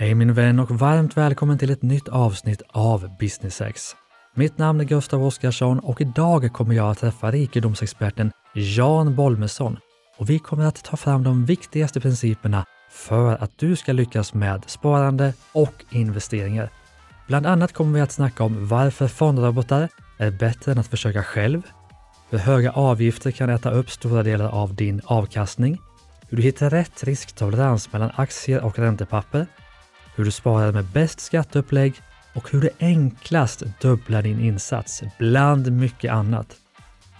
Hej min vän och varmt välkommen till ett nytt avsnitt av Business X. Mitt namn är Gustav Oskarsson och idag kommer jag att träffa rikedomsexperten Jan Bolmesson och vi kommer att ta fram de viktigaste principerna för att du ska lyckas med sparande och investeringar. Bland annat kommer vi att snacka om varför fondrobotar är bättre än att försöka själv, hur höga avgifter kan äta upp stora delar av din avkastning, hur du hittar rätt risktolerans mellan aktier och räntepapper, hur du sparar med bäst skatteupplägg och hur du enklast dubblar din insats, bland mycket annat.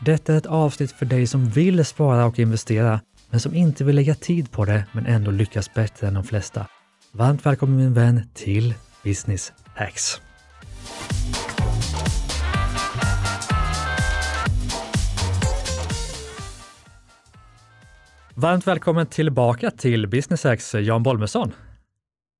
Detta är ett avsnitt för dig som vill spara och investera, men som inte vill lägga tid på det, men ändå lyckas bättre än de flesta. Varmt välkommen min vän till Business Hacks. Varmt välkommen tillbaka till Business Hacks, Jan Bolmesson.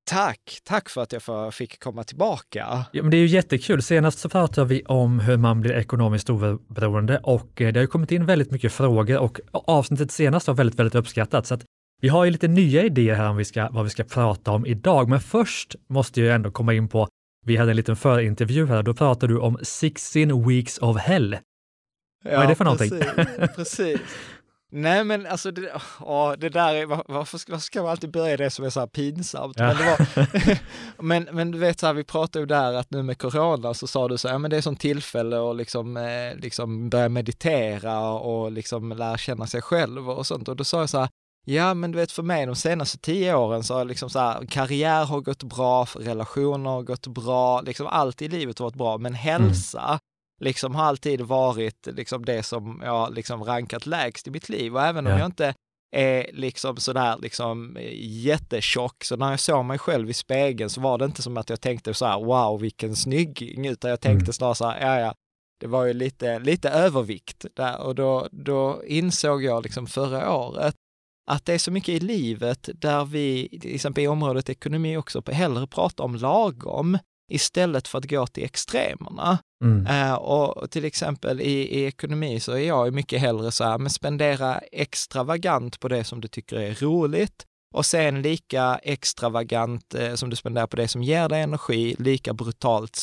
Tack, tack för att jag fick komma tillbaka. Ja, men det är ju jättekul. Senast så pratade vi om hur man blir ekonomiskt oberoende och eh, det har kommit in väldigt mycket frågor och avsnittet senast var väldigt, väldigt uppskattat. Så vi har ju lite nya idéer här om vi ska, vad vi ska prata om idag, men först måste jag ändå komma in på, vi hade en liten förintervju här, då pratade du om 16 weeks of hell. Ja, vad är det för någonting? Precis, precis. Nej men alltså, det, åh, det där är, varför, varför ska man alltid börja det som är så här pinsamt? Ja. Men, det var, men, men du vet så här, vi pratade ju där att nu med corona så sa du så här, ja men det är som tillfälle att liksom, eh, liksom börja meditera och liksom lära känna sig själv och sånt. Och då sa jag så här, Ja, men du vet för mig de senaste tio åren så har liksom så här, karriär har gått bra, relationer har gått bra, liksom allt i livet har varit bra, men hälsa, mm liksom har alltid varit liksom det som jag liksom rankat lägst i mitt liv. Och även om ja. jag inte är liksom sådär liksom jättetjock, så när jag såg mig själv i spegeln så var det inte som att jag tänkte så här, wow vilken snygging, utan jag tänkte mm. snarare så här, ja ja, det var ju lite, lite övervikt där och då, då insåg jag liksom förra året att det är så mycket i livet där vi, till exempel i området ekonomi också, hellre pratar om lagom istället för att gå till extremerna. Mm. Uh, och till exempel i, i ekonomi så är jag mycket hellre så här, men spendera extravagant på det som du tycker är roligt och sen lika extravagant eh, som du spenderar på det som ger dig energi, lika brutalt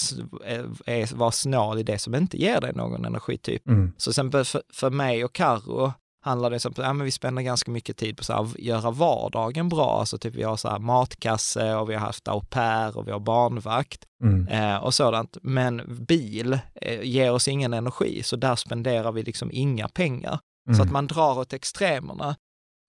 eh, vara snål i det som inte ger dig någon energi typ. Mm. Så sen för, för mig och Karo handlar det om att ja, vi spenderar ganska mycket tid på att göra vardagen bra. Alltså typ vi har så här matkasse och vi har haft au pair och vi har barnvakt mm. eh, och sådant. Men bil eh, ger oss ingen energi, så där spenderar vi liksom inga pengar. Mm. Så att man drar åt extremerna.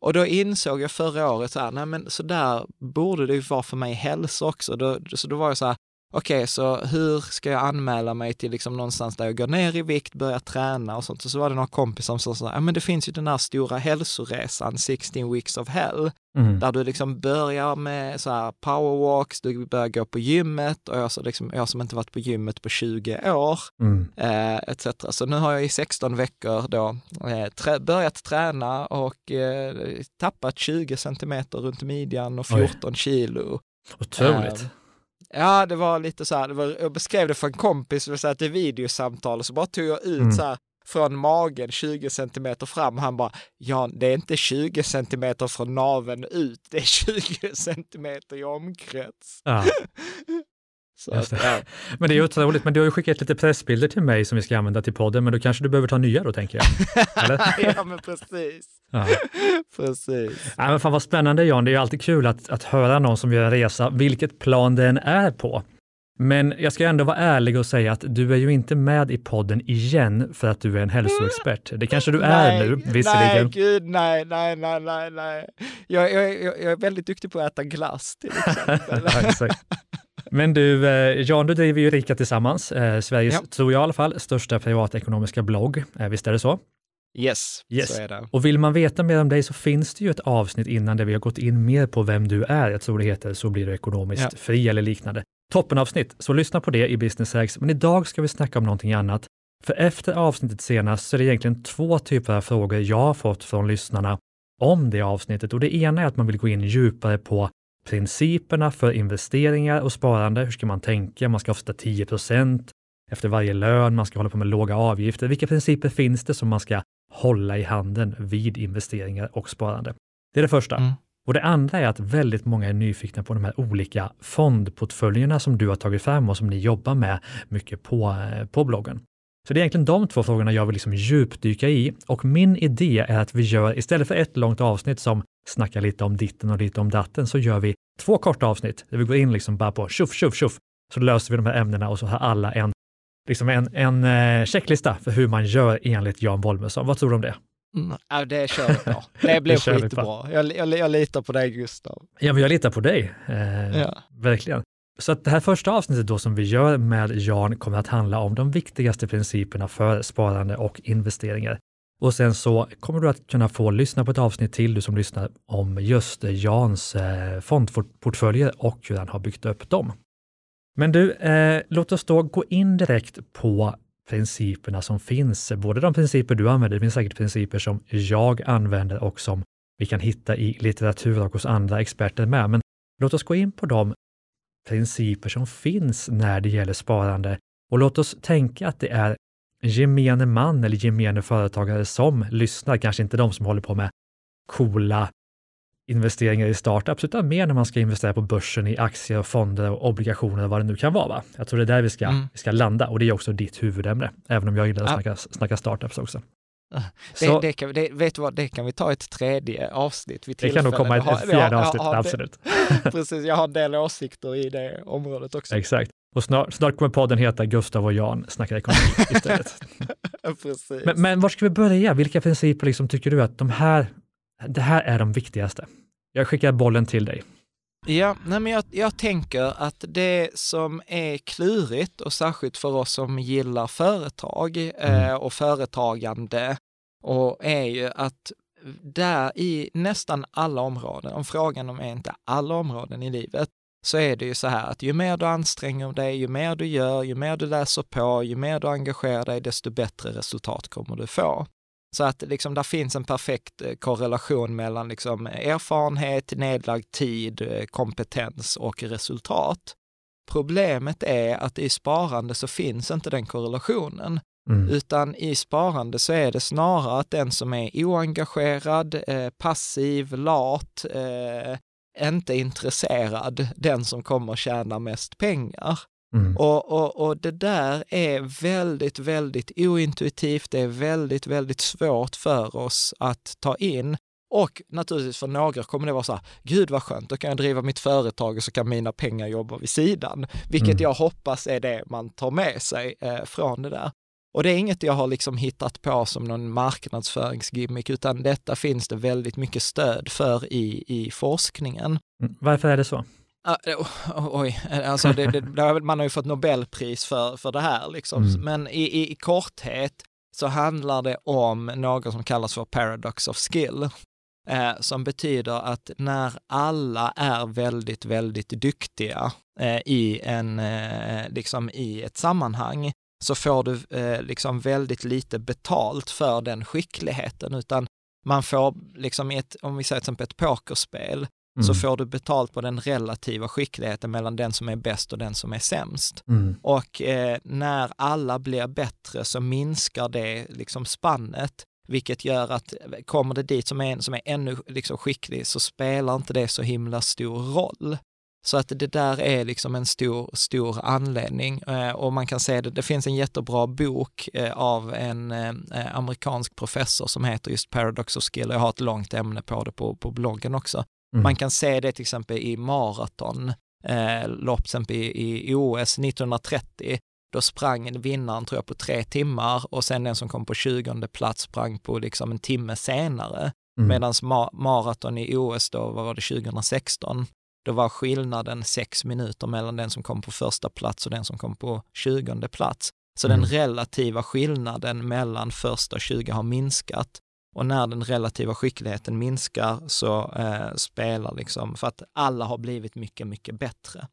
Och då insåg jag förra året så här, nej men så där borde det ju vara för mig hälsa också. Då, så då var jag så här, okej, okay, så hur ska jag anmäla mig till liksom någonstans där jag går ner i vikt, börjar träna och sånt. Och så var det några kompisar som sa, ja men det finns ju den här stora hälsoresan, 16 weeks of hell, mm. där du liksom börjar med så här powerwalks, du börjar gå på gymmet och jag, så liksom, jag som inte varit på gymmet på 20 år, mm. eh, etc. Så nu har jag i 16 veckor då eh, trä, börjat träna och eh, tappat 20 centimeter runt midjan och 14 Oj. kilo. Otroligt. Ja, det var lite så här, var, jag beskrev det för en kompis, det var ett videosamtal, och så bara tog jag ut mm. så här från magen 20 centimeter fram. Han bara, ja, det är inte 20 centimeter från naven ut, det är 20 centimeter i omkrets. Ja. Så, ja. Men det är otroligt, men du har ju skickat lite pressbilder till mig som vi ska använda till podden, men då kanske du behöver ta nya då tänker jag? Eller? ja, men precis. Ja. precis. Ja, men fan vad spännande Jan, det är ju alltid kul att, att höra någon som gör en resa, vilket plan den är på. Men jag ska ändå vara ärlig och säga att du är ju inte med i podden igen för att du är en hälsoexpert. Det kanske du är nu, visserligen. Nej, gud, nej, nej, nej, nej, nej. Jag, jag, jag, är väldigt duktig på att äta glass till exempel. Men du, eh, Jan, du driver ju Rika Tillsammans, eh, Sveriges, ja. tror jag i alla fall, största privatekonomiska blogg. Eh, visst är det så? Yes, yes, så är det. Och vill man veta mer om dig så finns det ju ett avsnitt innan där vi har gått in mer på vem du är. Jag tror det heter Så blir du ekonomiskt ja. fri eller liknande. Toppenavsnitt, så lyssna på det i Business Hacks. Men idag ska vi snacka om någonting annat. För efter avsnittet senast så är det egentligen två typer av frågor jag har fått från lyssnarna om det avsnittet. Och det ena är att man vill gå in djupare på principerna för investeringar och sparande. Hur ska man tänka? Man ska avsätta 10% efter varje lön, man ska hålla på med låga avgifter. Vilka principer finns det som man ska hålla i handen vid investeringar och sparande? Det är det första. Mm. Och det andra är att väldigt många är nyfikna på de här olika fondportföljerna som du har tagit fram och som ni jobbar med mycket på, eh, på bloggen. Så det är egentligen de två frågorna jag vill liksom djupdyka i och min idé är att vi gör, istället för ett långt avsnitt som snackar lite om ditten och lite om datten, så gör vi två korta avsnitt där vi går in liksom bara på tjoff, tjoff, tjoff, så löser vi de här ämnena och så har alla en, liksom en, en eh, checklista för hur man gör enligt Jan Bolmesson. Vad tror du om det? Mm, ja, det kör vi på. Det blir skitbra. Jag, jag, jag litar på dig Gustav. Ja, men jag litar på dig. Eh, ja. Verkligen. Så att det här första avsnittet då som vi gör med Jan kommer att handla om de viktigaste principerna för sparande och investeringar. Och sen så kommer du att kunna få lyssna på ett avsnitt till, du som lyssnar, om just Jans eh, fondportföljer och hur han har byggt upp dem. Men du, eh, låt oss då gå in direkt på principerna som finns. Både de principer du använder, det finns säkert principer som jag använder och som vi kan hitta i litteratur och hos andra experter med. Men låt oss gå in på de principer som finns när det gäller sparande och låt oss tänka att det är gemene man eller gemene företagare som lyssnar, kanske inte de som håller på med coola investeringar i startups, utan mer när man ska investera på börsen i aktier, och fonder och obligationer och vad det nu kan vara. Va? Jag tror det är där vi ska, mm. vi ska landa och det är också ditt huvudämne, även om jag gillar att snacka, snacka startups också. Det, det, kan, det, vet du vad, det kan vi ta ett tredje avsnitt vid Det kan nog komma ett, ett fjärde avsnitt, har, absolut. precis, jag har en del åsikter i det området också. Exakt. Och snart, snart kommer podden heta Gustav och Jan snackar ekonomi istället. Men, men var ska vi börja? Vilka principer liksom tycker du att de här, det här är de viktigaste? Jag skickar bollen till dig. Ja, nej men jag, jag, tänker att det som är klurigt och särskilt för oss som gillar företag mm. eh, och företagande och är ju att där i nästan alla områden, om frågan om är inte alla områden i livet, så är det ju så här att ju mer du anstränger dig, ju mer du gör, ju mer du läser på, ju mer du engagerar dig, desto bättre resultat kommer du få. Så att liksom, där finns en perfekt eh, korrelation mellan liksom, erfarenhet, nedlagd tid, eh, kompetens och resultat. Problemet är att i sparande så finns inte den korrelationen. Mm. Utan i sparande så är det snarare att den som är oengagerad, eh, passiv, lat, eh, inte intresserad, den som kommer tjäna mest pengar. Mm. Och, och, och det där är väldigt, väldigt ointuitivt. Det är väldigt, väldigt svårt för oss att ta in. Och naturligtvis för några kommer det vara så här, gud vad skönt, då kan jag driva mitt företag och så kan mina pengar jobba vid sidan. Vilket mm. jag hoppas är det man tar med sig eh, från det där. Och det är inget jag har liksom hittat på som någon marknadsföringsgimmick, utan detta finns det väldigt mycket stöd för i, i forskningen. Mm. Varför är det så? Uh, oj, alltså det, det, man har ju fått Nobelpris för, för det här liksom. Mm. Men i, i, i korthet så handlar det om något som kallas för paradox of skill. Eh, som betyder att när alla är väldigt, väldigt duktiga eh, i, en, eh, liksom i ett sammanhang så får du eh, liksom väldigt lite betalt för den skickligheten, utan man får liksom ett, om vi säger till exempel ett pokerspel, mm. så får du betalt på den relativa skickligheten mellan den som är bäst och den som är sämst. Mm. Och eh, när alla blir bättre så minskar det liksom spannet, vilket gör att kommer det dit som är en som är ännu liksom skicklig så spelar inte det så himla stor roll. Så att det där är liksom en stor, stor anledning eh, och man kan se det, det finns en jättebra bok eh, av en eh, amerikansk professor som heter just Paradox of Skill. Jag har ett långt ämne på det på, på bloggen också. Mm. Man kan se det till exempel i maraton, eh, lopp till exempel i, i OS 1930. Då sprang vinnaren tror jag på tre timmar och sen den som kom på 20 plats sprang på liksom en timme senare. Mm. Medan ma maraton i OS då, vad var det, 2016, då var skillnaden sex minuter mellan den som kom på första plats och den som kom på 20 plats. Så mm. den relativa skillnaden mellan första 20 har minskat och när den relativa skickligheten minskar så eh, spelar liksom, för att alla har blivit mycket, mycket bättre.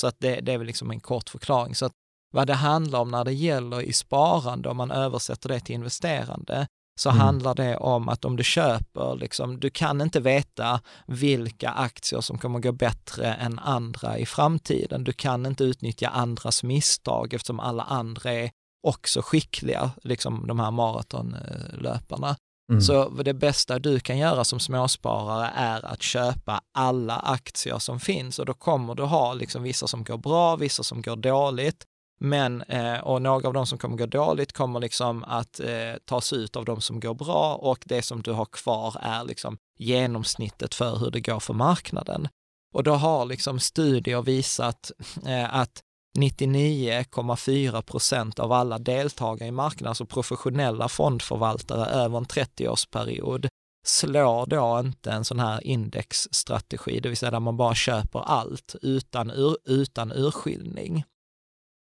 Så att det, det är väl liksom en kort förklaring. Så att vad det handlar om när det gäller i sparande, om man översätter det till investerande, så mm. handlar det om att om du köper, liksom, du kan inte veta vilka aktier som kommer gå bättre än andra i framtiden. Du kan inte utnyttja andras misstag eftersom alla andra är också skickliga, liksom de här maratonlöparna. Mm. Så det bästa du kan göra som småsparare är att köpa alla aktier som finns och då kommer du ha liksom vissa som går bra, vissa som går dåligt. Men, eh, och några av de som kommer gå dåligt kommer liksom att eh, tas ut av de som går bra och det som du har kvar är liksom genomsnittet för hur det går för marknaden. Och då har liksom studier visat eh, att 99,4 procent av alla deltagare i marknaden, alltså professionella fondförvaltare över en 30-årsperiod, slår då inte en sån här indexstrategi, det vill säga där man bara köper allt utan, ur, utan urskiljning.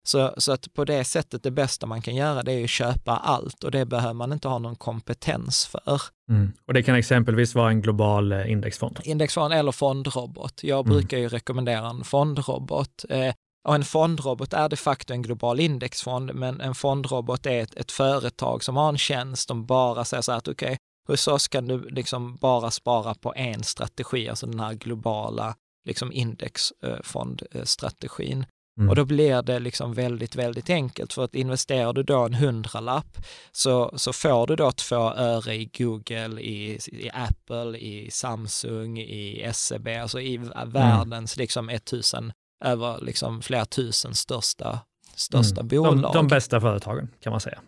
Så, så att på det sättet, det bästa man kan göra det är att köpa allt och det behöver man inte ha någon kompetens för. Mm. Och det kan exempelvis vara en global eh, indexfond? Indexfond eller fondrobot. Jag mm. brukar ju rekommendera en fondrobot. Eh, och en fondrobot är de facto en global indexfond, men en fondrobot är ett, ett företag som har en tjänst, de bara säger så här att okej, okay, hos oss kan du liksom bara spara på en strategi, alltså den här globala liksom indexfondstrategin. Mm. Och då blir det liksom väldigt, väldigt enkelt. För att investerar du då en hundralapp så, så får du då två öre i Google, i, i Apple, i Samsung, i SEB, alltså i världens mm. liksom 1000, över liksom flera tusen största, största mm. bolag. De, de bästa företagen kan man säga.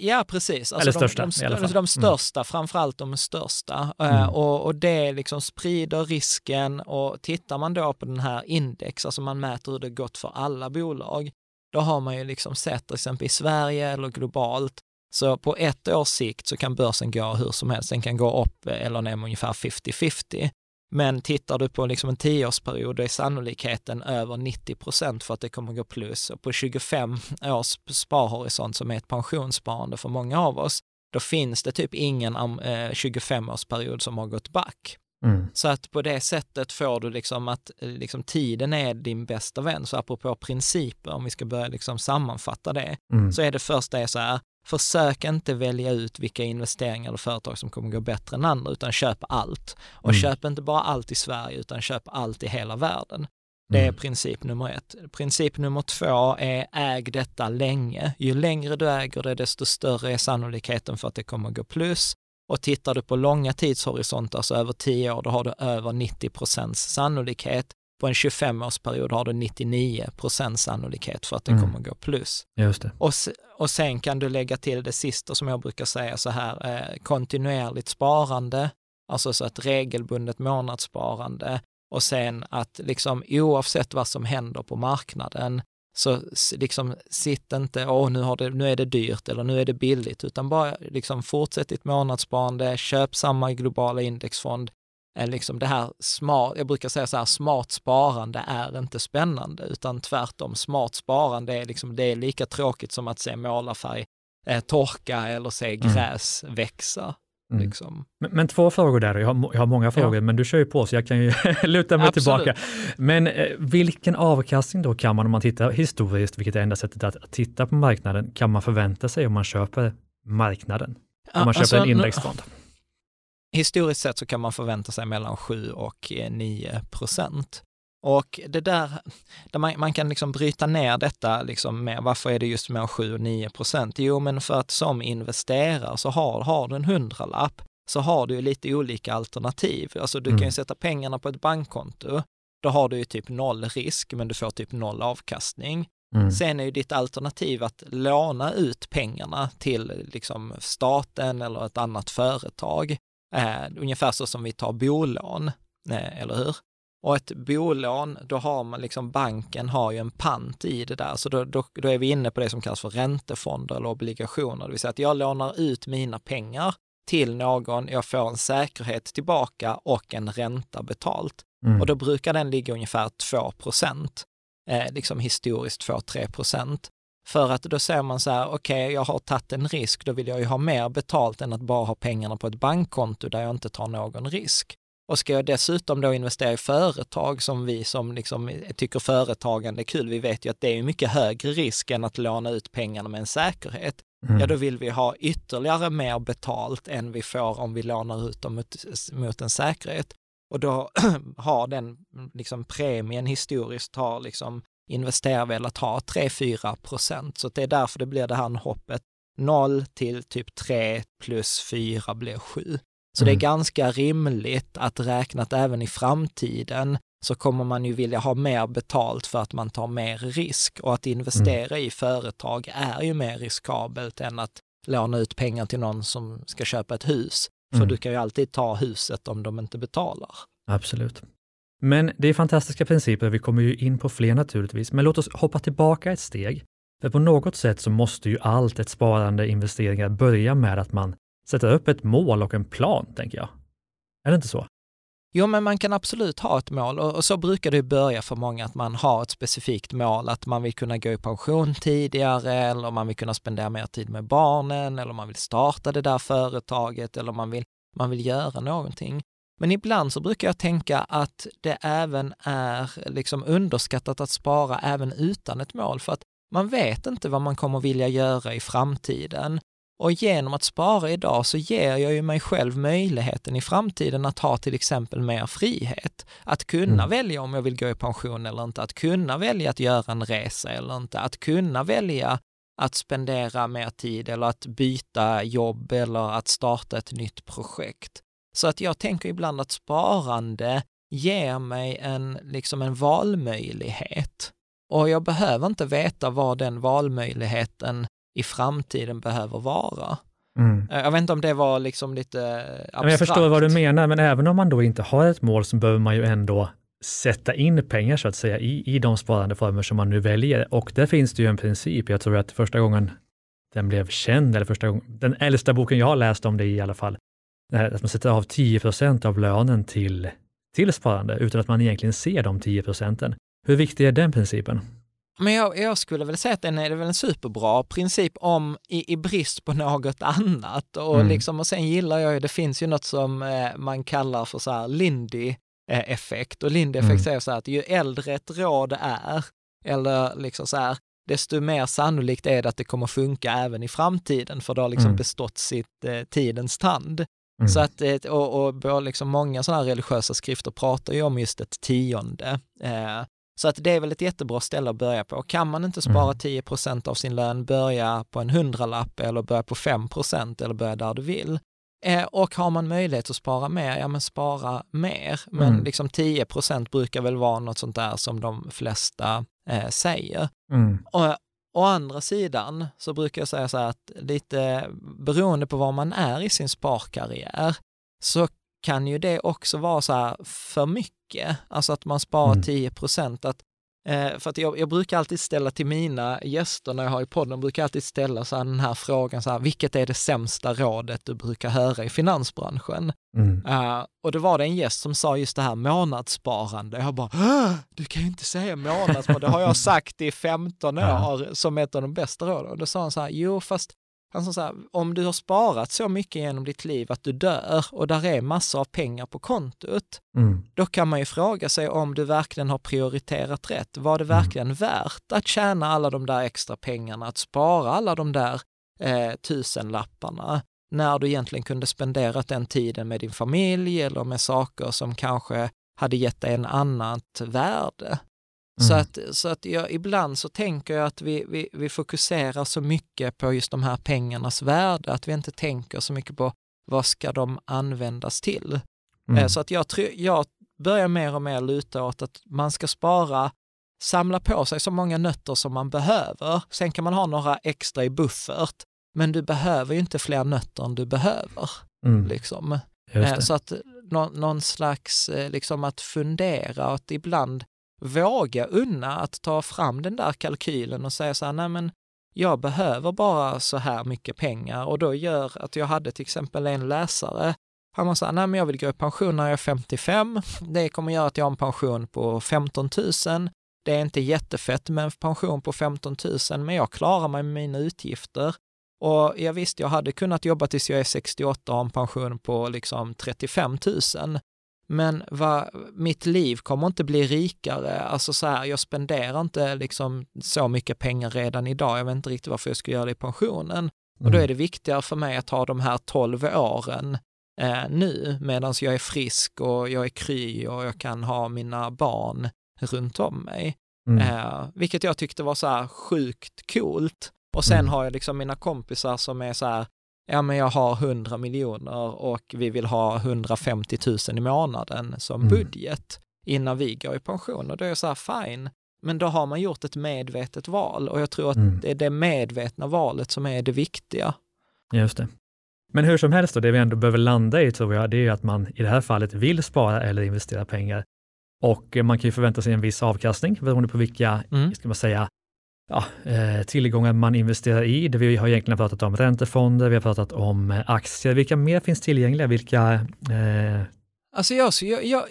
Ja, precis. Alltså Eller största de, de, alla fall. De största, mm. framförallt de största. Eh, mm. och, och det liksom sprider risken och tittar man då på den här index, alltså man mäter hur det gått för alla bolag, då har man ju liksom sett till exempel i Sverige eller globalt, så på ett års sikt så kan börsen gå hur som helst. Den kan gå upp eller ner med ungefär 50-50. Men tittar du på liksom en tioårsperiod, då är sannolikheten över 90 procent för att det kommer gå plus. Och på 25 års sparhorisont, som är ett pensionssparande för många av oss, då finns det typ ingen eh, 25-årsperiod som har gått back. Mm. Så att på det sättet får du liksom att liksom tiden är din bästa vän. Så apropå principer, om vi ska börja liksom sammanfatta det, mm. så är det först det så här, Försök inte välja ut vilka investeringar eller företag som kommer gå bättre än andra, utan köp allt. Och mm. köp inte bara allt i Sverige, utan köp allt i hela världen. Det är mm. princip nummer ett. Princip nummer två är äg detta länge. Ju längre du äger det, desto större är sannolikheten för att det kommer gå plus. Och tittar du på långa tidshorisonter, alltså över 10 år, då har du över 90 procents sannolikhet på en 25-årsperiod har du 99 procents sannolikhet för att det mm. kommer gå plus. Just det. Och, och sen kan du lägga till det sista som jag brukar säga så här, eh, kontinuerligt sparande, alltså så ett regelbundet månadssparande och sen att liksom oavsett vad som händer på marknaden så liksom sitt inte, åh nu, har det, nu är det dyrt eller nu är det billigt, utan bara liksom fortsätt ditt månadssparande, köp samma globala indexfond, liksom det här smart, jag brukar säga så här, smart sparande är inte spännande, utan tvärtom, smart sparande är, liksom, det är lika tråkigt som att se målarfärg eh, torka eller se mm. gräs mm. växa. Mm. Liksom. Men, men, två frågor där, jag har, jag har många frågor, ja. men du kör ju på så jag kan ju luta mig Absolut. tillbaka. Men eh, vilken avkastning då kan man, om man tittar historiskt, vilket är enda sättet att, att titta på marknaden, kan man förvänta sig om man köper marknaden? Om man köper alltså, en indexfond? Historiskt sett så kan man förvänta sig mellan 7 och 9 eh, procent. Och det där, där man, man, kan liksom bryta ner detta liksom med, varför är det just mellan 7 och 9 procent? Jo, men för att som investerare så har, har du en hundralapp så har du lite olika alternativ. Alltså du mm. kan ju sätta pengarna på ett bankkonto. Då har du ju typ noll risk, men du får typ noll avkastning. Mm. Sen är ju ditt alternativ att låna ut pengarna till liksom staten eller ett annat företag. Eh, ungefär så som vi tar bolån, eh, eller hur? Och ett bolån, då har man liksom, banken har ju en pant i det där, så då, då, då, är vi inne på det som kallas för räntefonder eller obligationer, det vill säga att jag lånar ut mina pengar till någon, jag får en säkerhet tillbaka och en ränta betalt. Mm. Och då brukar den ligga ungefär 2 procent, eh, liksom historiskt 2-3 procent. För att då säger man så här, okej, okay, jag har tagit en risk, då vill jag ju ha mer betalt än att bara ha pengarna på ett bankkonto där jag inte tar någon risk. Och ska jag dessutom då investera i företag som vi som liksom tycker företagande är kul, vi vet ju att det är mycket högre risk än att låna ut pengarna med en säkerhet. Mm. Ja, då vill vi ha ytterligare mer betalt än vi får om vi lånar ut dem mot, mot en säkerhet. Och då har den liksom premien historiskt har liksom investerare velat ha 3-4 procent. Så det är därför det blir det här hoppet 0 till typ 3 plus 4 blir 7. Så Mm. det är ganska rimligt att räkna att även i framtiden så kommer man ju vilja ha mer betalt för att man tar mer risk och att investera i företag är ju mer riskabelt än att låna ut pengar till någon som ska köpa ett hus. För Mm. du kan ju alltid ta huset om de inte betalar. Absolut. Men det är fantastiska principer, vi kommer ju in på fler naturligtvis, men låt oss hoppa tillbaka ett steg. För på något sätt så måste ju allt ett sparande, investeringar börja med att man sätter upp ett mål och en plan, tänker jag. Är det inte så? Jo, men man kan absolut ha ett mål och, så brukar det ju börja för många att man har ett specifikt mål, att man vill kunna gå i pension tidigare eller man vill kunna spendera mer tid med barnen eller man vill starta det där företaget eller man vill, man vill göra någonting. Men ibland så brukar jag tänka att det även är liksom underskattat att spara även utan ett mål för att man vet inte vad man kommer vilja göra i framtiden. Och genom att spara idag så ger jag ju mig själv möjligheten i framtiden att ha till exempel mer frihet. Att kunna Mm. välja om jag vill gå i pension eller inte, att kunna välja att göra en resa eller inte, att kunna välja att spendera mer tid eller att byta jobb eller att starta ett nytt projekt. Så att jag tänker ibland att sparande ger mig en, liksom en valmöjlighet. Och jag behöver inte veta vad den valmöjligheten i framtiden behöver vara. Mm. Eh, Jag vet inte om det var liksom lite abstrakt. Men jag förstår vad du menar, men även om man då inte har ett mål så behöver man ju ändå sätta in pengar så att säga i, i de sparandeformer som man nu väljer. Och där finns det ju en princip, jag tror att första gången den blev känd, eller första gången, den äldsta boken jag har läst om det i alla fall, här att man sätter av 10% av lönen till, till sparande utan att man egentligen ser de 10 procenten. Hur viktig är den principen? Men jag, jag skulle väl säga att den är väl en superbra princip om i, i brist på något annat. Och, Mm. liksom, och sen gillar jag ju, det finns ju något som eh, man kallar för så här Lindy-effekt. Och Lindy-effekt Mm. säger så här att ju äldre ett råd är, eller liksom så här, desto mer sannolikt är det att det kommer funka även i framtiden, för det har liksom Mm. bestått sitt eh, tidens tand. Mm. Så att, eh, och, och liksom många sådana här religiösa skrifter pratar ju om just ett tionde. Eh, så att det är väl ett jättebra ställe att börja på. Kan man inte spara Mm. 10% av sin lön, börja på en hundralapp eller börja på 5% eller börja där du vill. Eh, och har man möjlighet att spara mer, ja men spara mer. Men Mm. liksom 10% brukar väl vara något sånt där som de flesta eh, säger. Mm. Och, å andra sidan så brukar jag säga så här att lite beroende på var man är i sin sparkarriär så kan ju det också vara så här för mycket, alltså att man sparar Mm. 10 procent. Att, eh, för att jag, jag brukar alltid ställa till mina gäster när jag har i podden, brukar jag alltid ställa så här, den här frågan, så här, vilket är det sämsta rådet du brukar höra i finansbranschen? Mm. Uh, och då var det en gäst som sa just det här månadssparande. Jag bara, "Åh, du kan ju inte säga månadssparande, det har jag sagt i 15 Ja. år som ett av de bästa råden. Och då sa han så här, jo fast han sa så här, om du har sparat så mycket genom ditt liv att du dör och där är massor av pengar på kontot, Mm. då kan man ju fråga sig om du verkligen har prioriterat rätt. Var det Mm. verkligen värt att tjäna alla de där extra pengarna, att spara alla de där eh, tusenlapparna, när du egentligen kunde spendera den tiden med din familj eller med saker som kanske hade gett dig en annat värde. Så Mm. att, så att jag, ibland så tänker jag att vi, vi, vi fokuserar så mycket på just de här pengarnas värde, att vi inte tänker så mycket på vad ska de användas till. Mm. Eh, Så att jag, jag börjar mer och mer luta åt att man ska spara, samla på sig så många nötter som man behöver. Sen kan man ha några extra i buffert, men du behöver ju inte fler nötter än du behöver. Mm. Liksom. Eh. Så att nå, någon slags, eh, liksom att fundera att ibland våga unna att ta fram den där kalkylen och säga så här, nej men jag behöver bara så här mycket pengar och då gör att jag hade till exempel en läsare, han var så här, nej men jag vill gå i pension när jag är 55, det kommer göra att jag har en pension på 15 000, det är inte jättefett med en pension på 15 000, men jag klarar mig med mina utgifter. Och jag visste, jag hade kunnat jobba tills jag är 68 och ha en pension på liksom 35 000. Men vad, mitt liv kommer inte bli rikare. Alltså så här, jag spenderar inte liksom så mycket pengar redan idag. Jag vet inte riktigt varför jag ska göra det i pensionen. Och då Mm. är det viktigare för mig att ha de här 12 åren eh, nu, medan jag är frisk och jag är kry och jag kan ha mina barn runt om mig. Mm. Eh, vilket jag tyckte var så här sjukt coolt. Och sen Mm. har jag liksom mina kompisar som är så här, ja men jag har 100 miljoner och vi vill ha 150 000 i månaden som Mm. budget innan vi går i pension. Och då är jag så här, fine, men då har man gjort ett medvetet val och jag tror att Mm. det är det medvetna valet som är det viktiga. Just det. Men hur som helst, då, det vi ändå behöver landa i tror jag, det är ju att man i det här fallet vill spara eller investera pengar. Och man kan ju förvänta sig en viss avkastning beroende på vilka, Mm. ska man säga, ja, eh, tillgångar man investerar i. Det vi har egentligen pratat om räntefonder, vi har pratat om eh, aktier. Vilka mer finns tillgängliga? Vilka, eh, Alltså jag, jag, jag,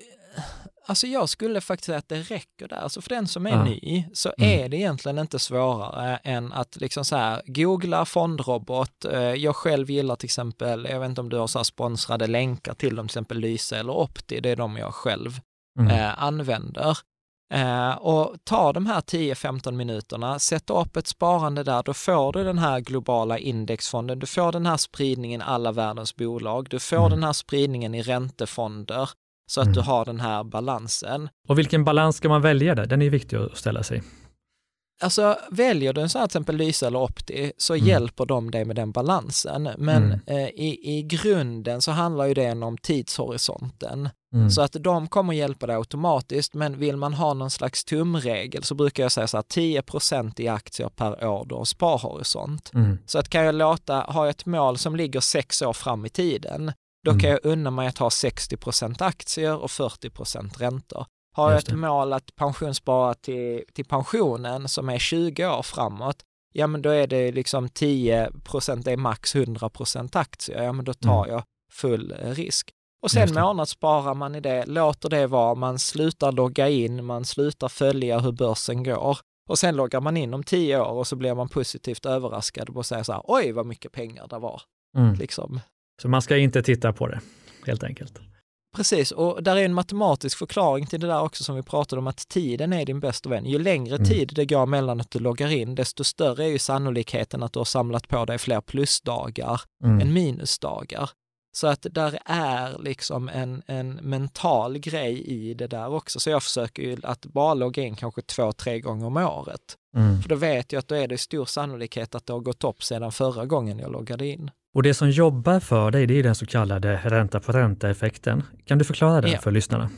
alltså jag skulle faktiskt säga att det räcker där. Alltså för den som är Ja. ny så Mm. är det egentligen inte svårare än att liksom så här, googla fondrobot. Eh, Jag själv gillar till exempel, jag vet inte om du har så sponsrade länkar till dem, till exempel Lyse eller Opti, det är de jag själv mm, eh, använder. Eh, och ta de här 10-15 minuterna, sätta upp ett sparande där, då får du den här globala indexfonden, du får den här spridningen i alla världens bolag, du får Mm. den här spridningen i räntefonder, så att Mm. du har den här balansen. och vilken balans ska man välja där? Den är viktig att ställa sig. Alltså väljer du en sån här till exempel Lyse eller Opti så Mm. hjälper de dig med den balansen. Men Mm. eh, i, i grunden så handlar ju det om tidshorisonten. Mm. Så att de kommer hjälpa dig automatiskt, men vill man ha någon slags tumregel så brukar jag säga så här 10% i aktier per år då, sparhorisont. Mm. Så att kan jag låta, jag ett mål som ligger sex år fram i tiden, då Mm. kan jag unna mig att ha 60% aktier och 40% räntor. Har ett mål att pensionsspara till, till pensionen som är 20 år framåt, ja men då är det liksom 10 det är max 100 aktier, ja men då tar jag full risk. Och sen Mm. Månadssparar man i det, låter det vara, man slutar logga in, man slutar följa hur börsen går. Och sen loggar man in om tio år och så blir man positivt överraskad och säger så här, oj vad mycket pengar det var. Mm. Liksom. Så man ska inte titta på det, helt enkelt. Precis, och där är en matematisk förklaring till det där också som vi pratade om, att tiden är din bästa vän. Ju längre Mm. tid det går mellan att du loggar in, desto större är ju sannolikheten att du har samlat på dig fler plusdagar Mm. än minusdagar. Så att där är liksom en, en mental grej i det där också. Så jag försöker ju att bara logga in kanske två, tre gånger om året. Mm. För då vet jag att då är det stor sannolikhet att det har gått upp sedan förra gången jag loggade in. Och det som jobbar för dig, det är den så kallade ränta på ränta-effekten. Kan du förklara den Ja. för lyssnarna?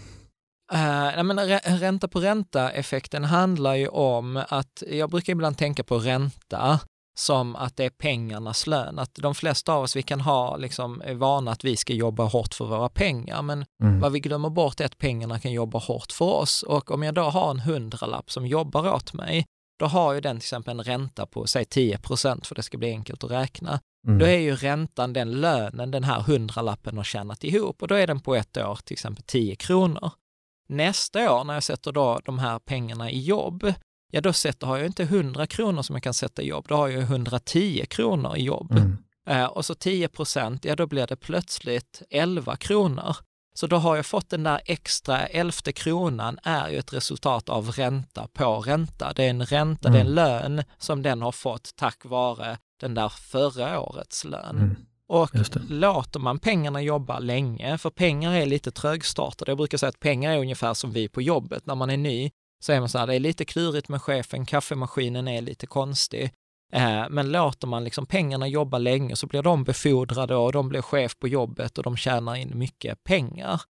Uh, men rä- ränta på ränta-effekten handlar ju om att jag brukar ibland tänka på ränta som att det är pengarnas lön. Att de flesta av oss, vi kan ha liksom, är vana att vi ska jobba hårt för våra pengar, men Mm. vad vi glömmer bort är att pengarna kan jobba hårt för oss. Och om jag då har en hundralapp som jobbar åt mig, då har ju den till exempel en ränta på, säg 10 procent för det ska bli enkelt att räkna. Mm. Då är ju räntan den lönen den här hundralappen har tjänat ihop och då är den på ett år till exempel 10 kronor. Nästa år när jag sätter då de här pengarna i jobb, ja då sätter, har jag inte 100 kronor som jag kan sätta i jobb, då har jag 110 kronor i jobb. Mm. Eh, och så 10 procent, ja då blir det plötsligt 11 kronor. Så då har jag fått den där extra elfte kronan är ju ett resultat av ränta på ränta. Det är en ränta, det är en Mm. lön som den har fått tack vare den där förra årets lön. Mm. Och låter man pengarna jobba länge, för pengar är lite trögstartade. Jag brukar säga att pengar är ungefär som vi på jobbet. När man är ny så är man så här, det är lite klurigt med chefen, kaffemaskinen är lite konstig. Eh, men låter man liksom pengarna jobba länge så blir de befordrade och de blir chef på jobbet och de tjänar in mycket pengar.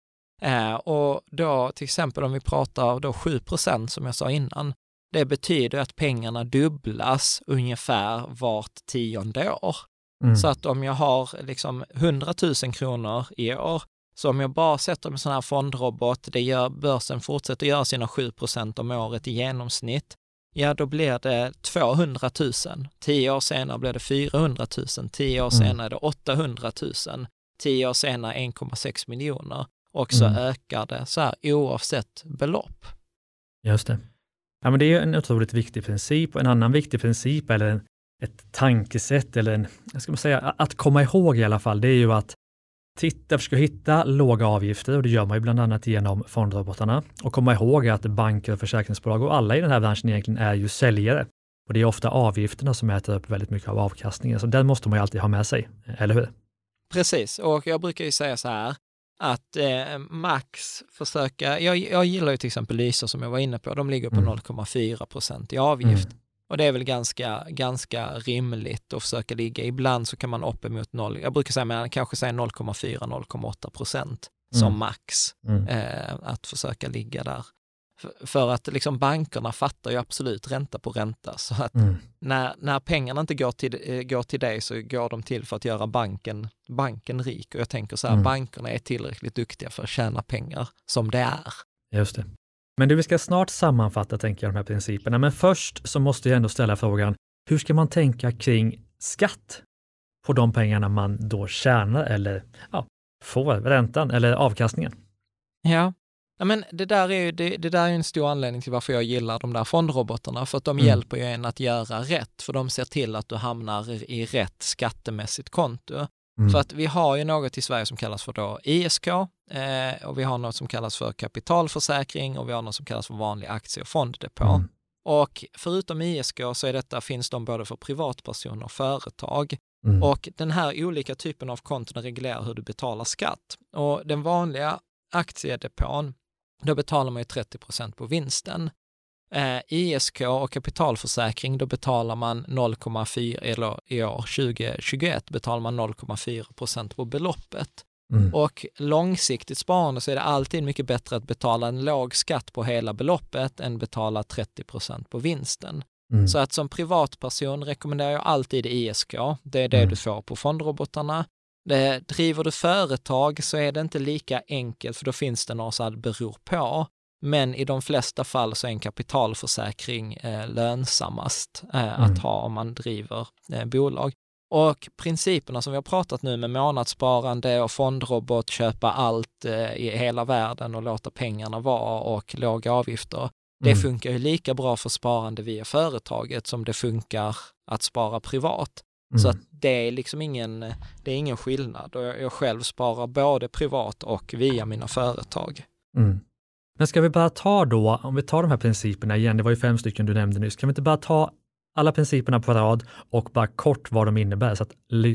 Eh, och då till exempel om vi pratar då 7% som jag sa innan, det betyder att pengarna dubblas ungefär vart tionde år. Mm. Så att om jag har liksom 100 000 kronor i år, så om jag bara sätter en sån här fondrobot, det gör, börsen fortsätter göra sina 7% om året i genomsnitt, ja då blir det 200 000. Tio år senare blir det 400 000, tio år Mm. senare är det 800 000, tio år senare 1,6 miljoner och så Mm. ökar det så här oavsett belopp. Just det. Ja, men det är en otroligt viktig princip och en annan viktig princip eller en, ett tankesätt eller en, jag ska man säga, att komma ihåg i alla fall, det är ju att titta, försöka hitta låga avgifter och det gör man ju bland annat genom fondrobotarna och komma ihåg att banker och försäkringsbolag och alla i den här branschen egentligen är ju säljare och det är ofta avgifterna som äter upp väldigt mycket av avkastningen, så den måste man ju alltid ha med sig, eller hur? Precis, och jag brukar ju säga så här att eh, max försöka, jag, jag gillar ju till exempel Lysa som jag var inne på, de ligger på Mm. 0,4 procent i avgift. Mm. Och det är väl ganska, ganska rimligt att försöka ligga. Ibland så kan man uppemot noll, jag brukar säga man kanske säga 0,4-0,8 procent som mm. max, mm. Eh, att försöka ligga där. För, för att liksom bankerna fattar ju absolut ränta på ränta. Så att mm. när, när pengarna inte går till, eh, går till dig så går de till för att göra banken, banken rik. Och jag tänker så här, mm. bankerna är tillräckligt duktiga för att tjäna pengar som det är. Just det. Men du, vi ska snart sammanfatta, tänker jag, de här principerna. Men först så måste jag ändå ställa frågan, hur ska man tänka kring skatt på de pengarna man då tjänar eller ja, får, räntan eller avkastningen? Ja, Ja, men det, där är ju, det, det, där är en stor anledning till varför jag gillar de där fondrobotarna, för att de mm. hjälper ju en att göra rätt, för de ser till att du hamnar i rätt skattemässigt konto. Mm. För att vi har ju något i Sverige som kallas för då ISK eh, och vi har något som kallas för kapitalförsäkring och vi har något som kallas för vanlig aktie och fonddepå. Mm. Och förutom ISK så är detta, finns de både för privatpersoner och företag. Mm. Och den här olika typen av konton reglerar hur du betalar skatt. Och den vanliga aktiedepån, då betalar man ju 30 procent på vinsten. Eh, ISK och kapitalförsäkring, då betalar man 0,4, eller i år 2021 betalar man 0,4 procent på beloppet. Mm. Och långsiktigt sparande så är det alltid mycket bättre att betala en låg skatt på hela beloppet än betala 30 procent på vinsten. Mm. Så att som privatperson rekommenderar jag alltid ISK. Det är det mm. du får på fondrobotarna. Det, driver du företag så är det inte lika enkelt, för då finns det några så här beror på. Men i de flesta fall så är en kapitalförsäkring eh, lönsammast eh, mm. att ha om man driver eh, bolag. Och principerna som vi har pratat nu med månadssparande och fondrobot, köpa allt eh, i hela världen och låta pengarna vara och låga avgifter. Mm. Det funkar ju lika bra för sparande via företaget som det funkar att spara privat. Mm. Så att det är liksom ingen, det är ingen skillnad och jag, jag själv sparar både privat och via mina företag. Men ska vi bara ta då, om vi tar de här principerna igen, det var ju fem stycken du nämnde nyss, kan vi inte bara ta alla principerna på rad och bara kort vad de innebär så att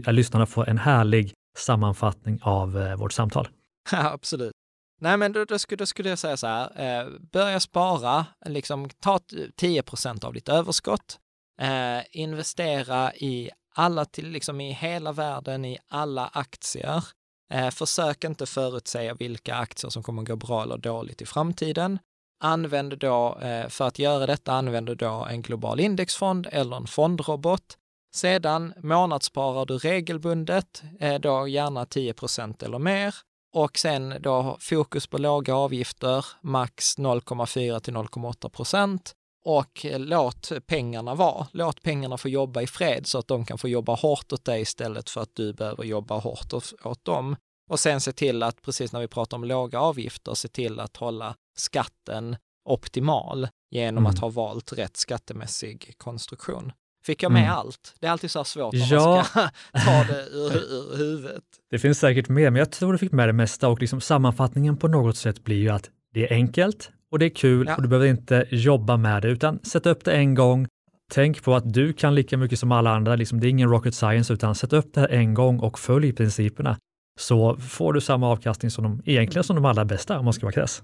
äh, lyssnarna får en härlig sammanfattning av eh, vårt samtal? Ja, absolut. Nej, men då, då, skulle, då skulle jag säga så här, eh, börja spara, liksom ta 10% av ditt överskott, eh, investera i alla till, liksom i hela världen, i alla aktier. Eh, försök inte förutsäga vilka aktier som kommer gå bra eller dåligt i framtiden. Använd då, eh, för att göra detta, använder då en global indexfond eller en fondrobot. Sedan månadssparar du regelbundet, eh, då gärna 10% eller mer. Och sen då fokus på låga avgifter, max 0,4 till 0,8 procent och låt pengarna vara. Låt pengarna få jobba i fred så att de kan få jobba hårt åt dig istället för att du behöver jobba hårt åt dem. Och sen se till att, precis när vi pratar om låga avgifter, se till att hålla skatten optimal genom mm. att ha valt rätt skattemässig konstruktion. Fick jag med mm. allt? Det är alltid så svårt när ja. man ska ta det ur, ur huvudet. Det finns säkert mer, men jag tror du fick med det mesta och liksom sammanfattningen på något sätt blir ju att det är enkelt, och det är kul ja. och du behöver inte jobba med det utan sätt upp det en gång. Tänk på att du kan lika mycket som alla andra, liksom, det är ingen rocket science utan sätt upp det här en gång och följ principerna så får du samma avkastning som de, egentligen som de allra bästa om man ska vara krass.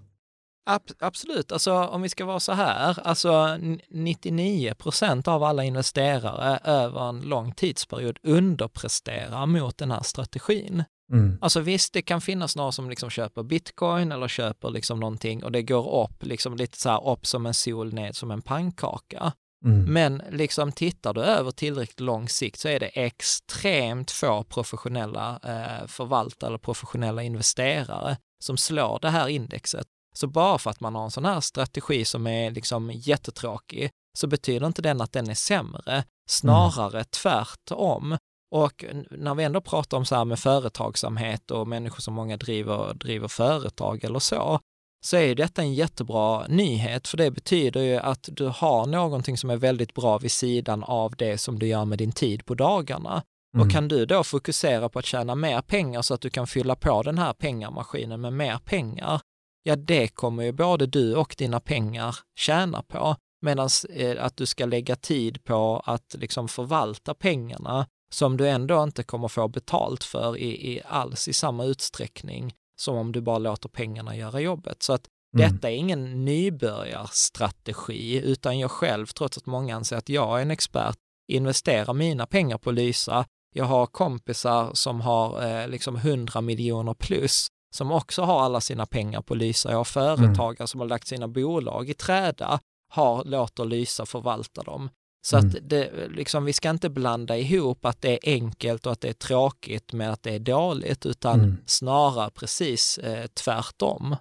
absolut, alltså om vi ska vara så här, alltså 99 procent av alla investerare över en lång tidsperiod underpresterar mot den här strategin. Mm. Alltså visst, det kan finnas några som liksom köper bitcoin eller köper liksom någonting och det går upp, liksom lite så här upp som en sol, ned som en pannkaka. Mm. Men liksom tittar du över tillräckligt lång sikt så är det extremt få professionella eh, förvaltare eller professionella investerare som slår det här indexet. Så bara för att man har en sån här strategi som är liksom jättetråkig så betyder inte den att den är sämre, snarare mm. tvärtom. Och när vi ändå pratar om så här med företagsamhet och människor som många driver, driver företag eller så, så är detta en jättebra nyhet, för det betyder ju att du har någonting som är väldigt bra vid sidan av det som du gör med din tid på dagarna. Mm. Och kan du då fokusera på att tjäna mer pengar så att du kan fylla på den här pengamaskinen med mer pengar, ja det kommer ju både du och dina pengar tjäna på. Medan eh, att du ska lägga tid på att liksom förvalta pengarna som du ändå inte kommer få betalt för i, i alls i samma utsträckning som om du bara låter pengarna göra jobbet. Så att Detta är ingen nybörjarstrategi, utan jag själv, trots att många anser att jag är en expert, investerar mina pengar på Lysa. Jag har kompisar som har eh, liksom 100 miljoner plus, som också har alla sina pengar på Lysa. Jag har företagare mm. som har lagt sina bolag i träda, har, låter Lysa förvalta dem. Så mm. att det, liksom, vi ska inte blanda ihop att det är enkelt och att det är tråkigt med att det är dåligt, utan mm. snarare precis eh, tvärtom.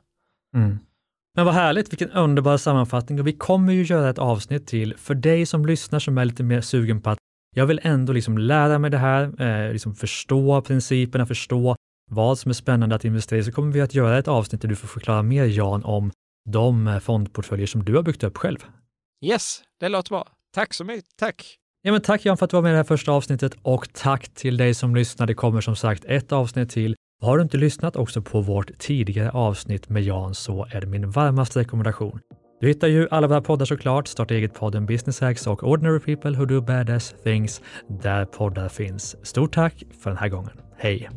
Mm. Men vad härligt, vilken underbar sammanfattning och vi kommer ju göra ett avsnitt till för dig som lyssnar som är lite mer sugen på att jag vill ändå liksom lära mig det här, eh, liksom förstå principerna, förstå vad som är spännande att investera i, så kommer vi att göra ett avsnitt där du får förklara mer Jan om de eh, fondportföljer som du har byggt upp själv. Yes, det låter bra. Tack så mycket. Tack! Ja, men tack Jan för att du var med i det här första avsnittet och tack till dig som lyssnar. Det kommer som sagt ett avsnitt till. Har du inte lyssnat också på vårt tidigare avsnitt med Jan så är det min varmaste rekommendation. Du hittar ju alla våra poddar såklart, Starta eget-podden Business Hacks och Ordinary People Who Do Badass Things där poddar finns. Stort tack för den här gången. Hej!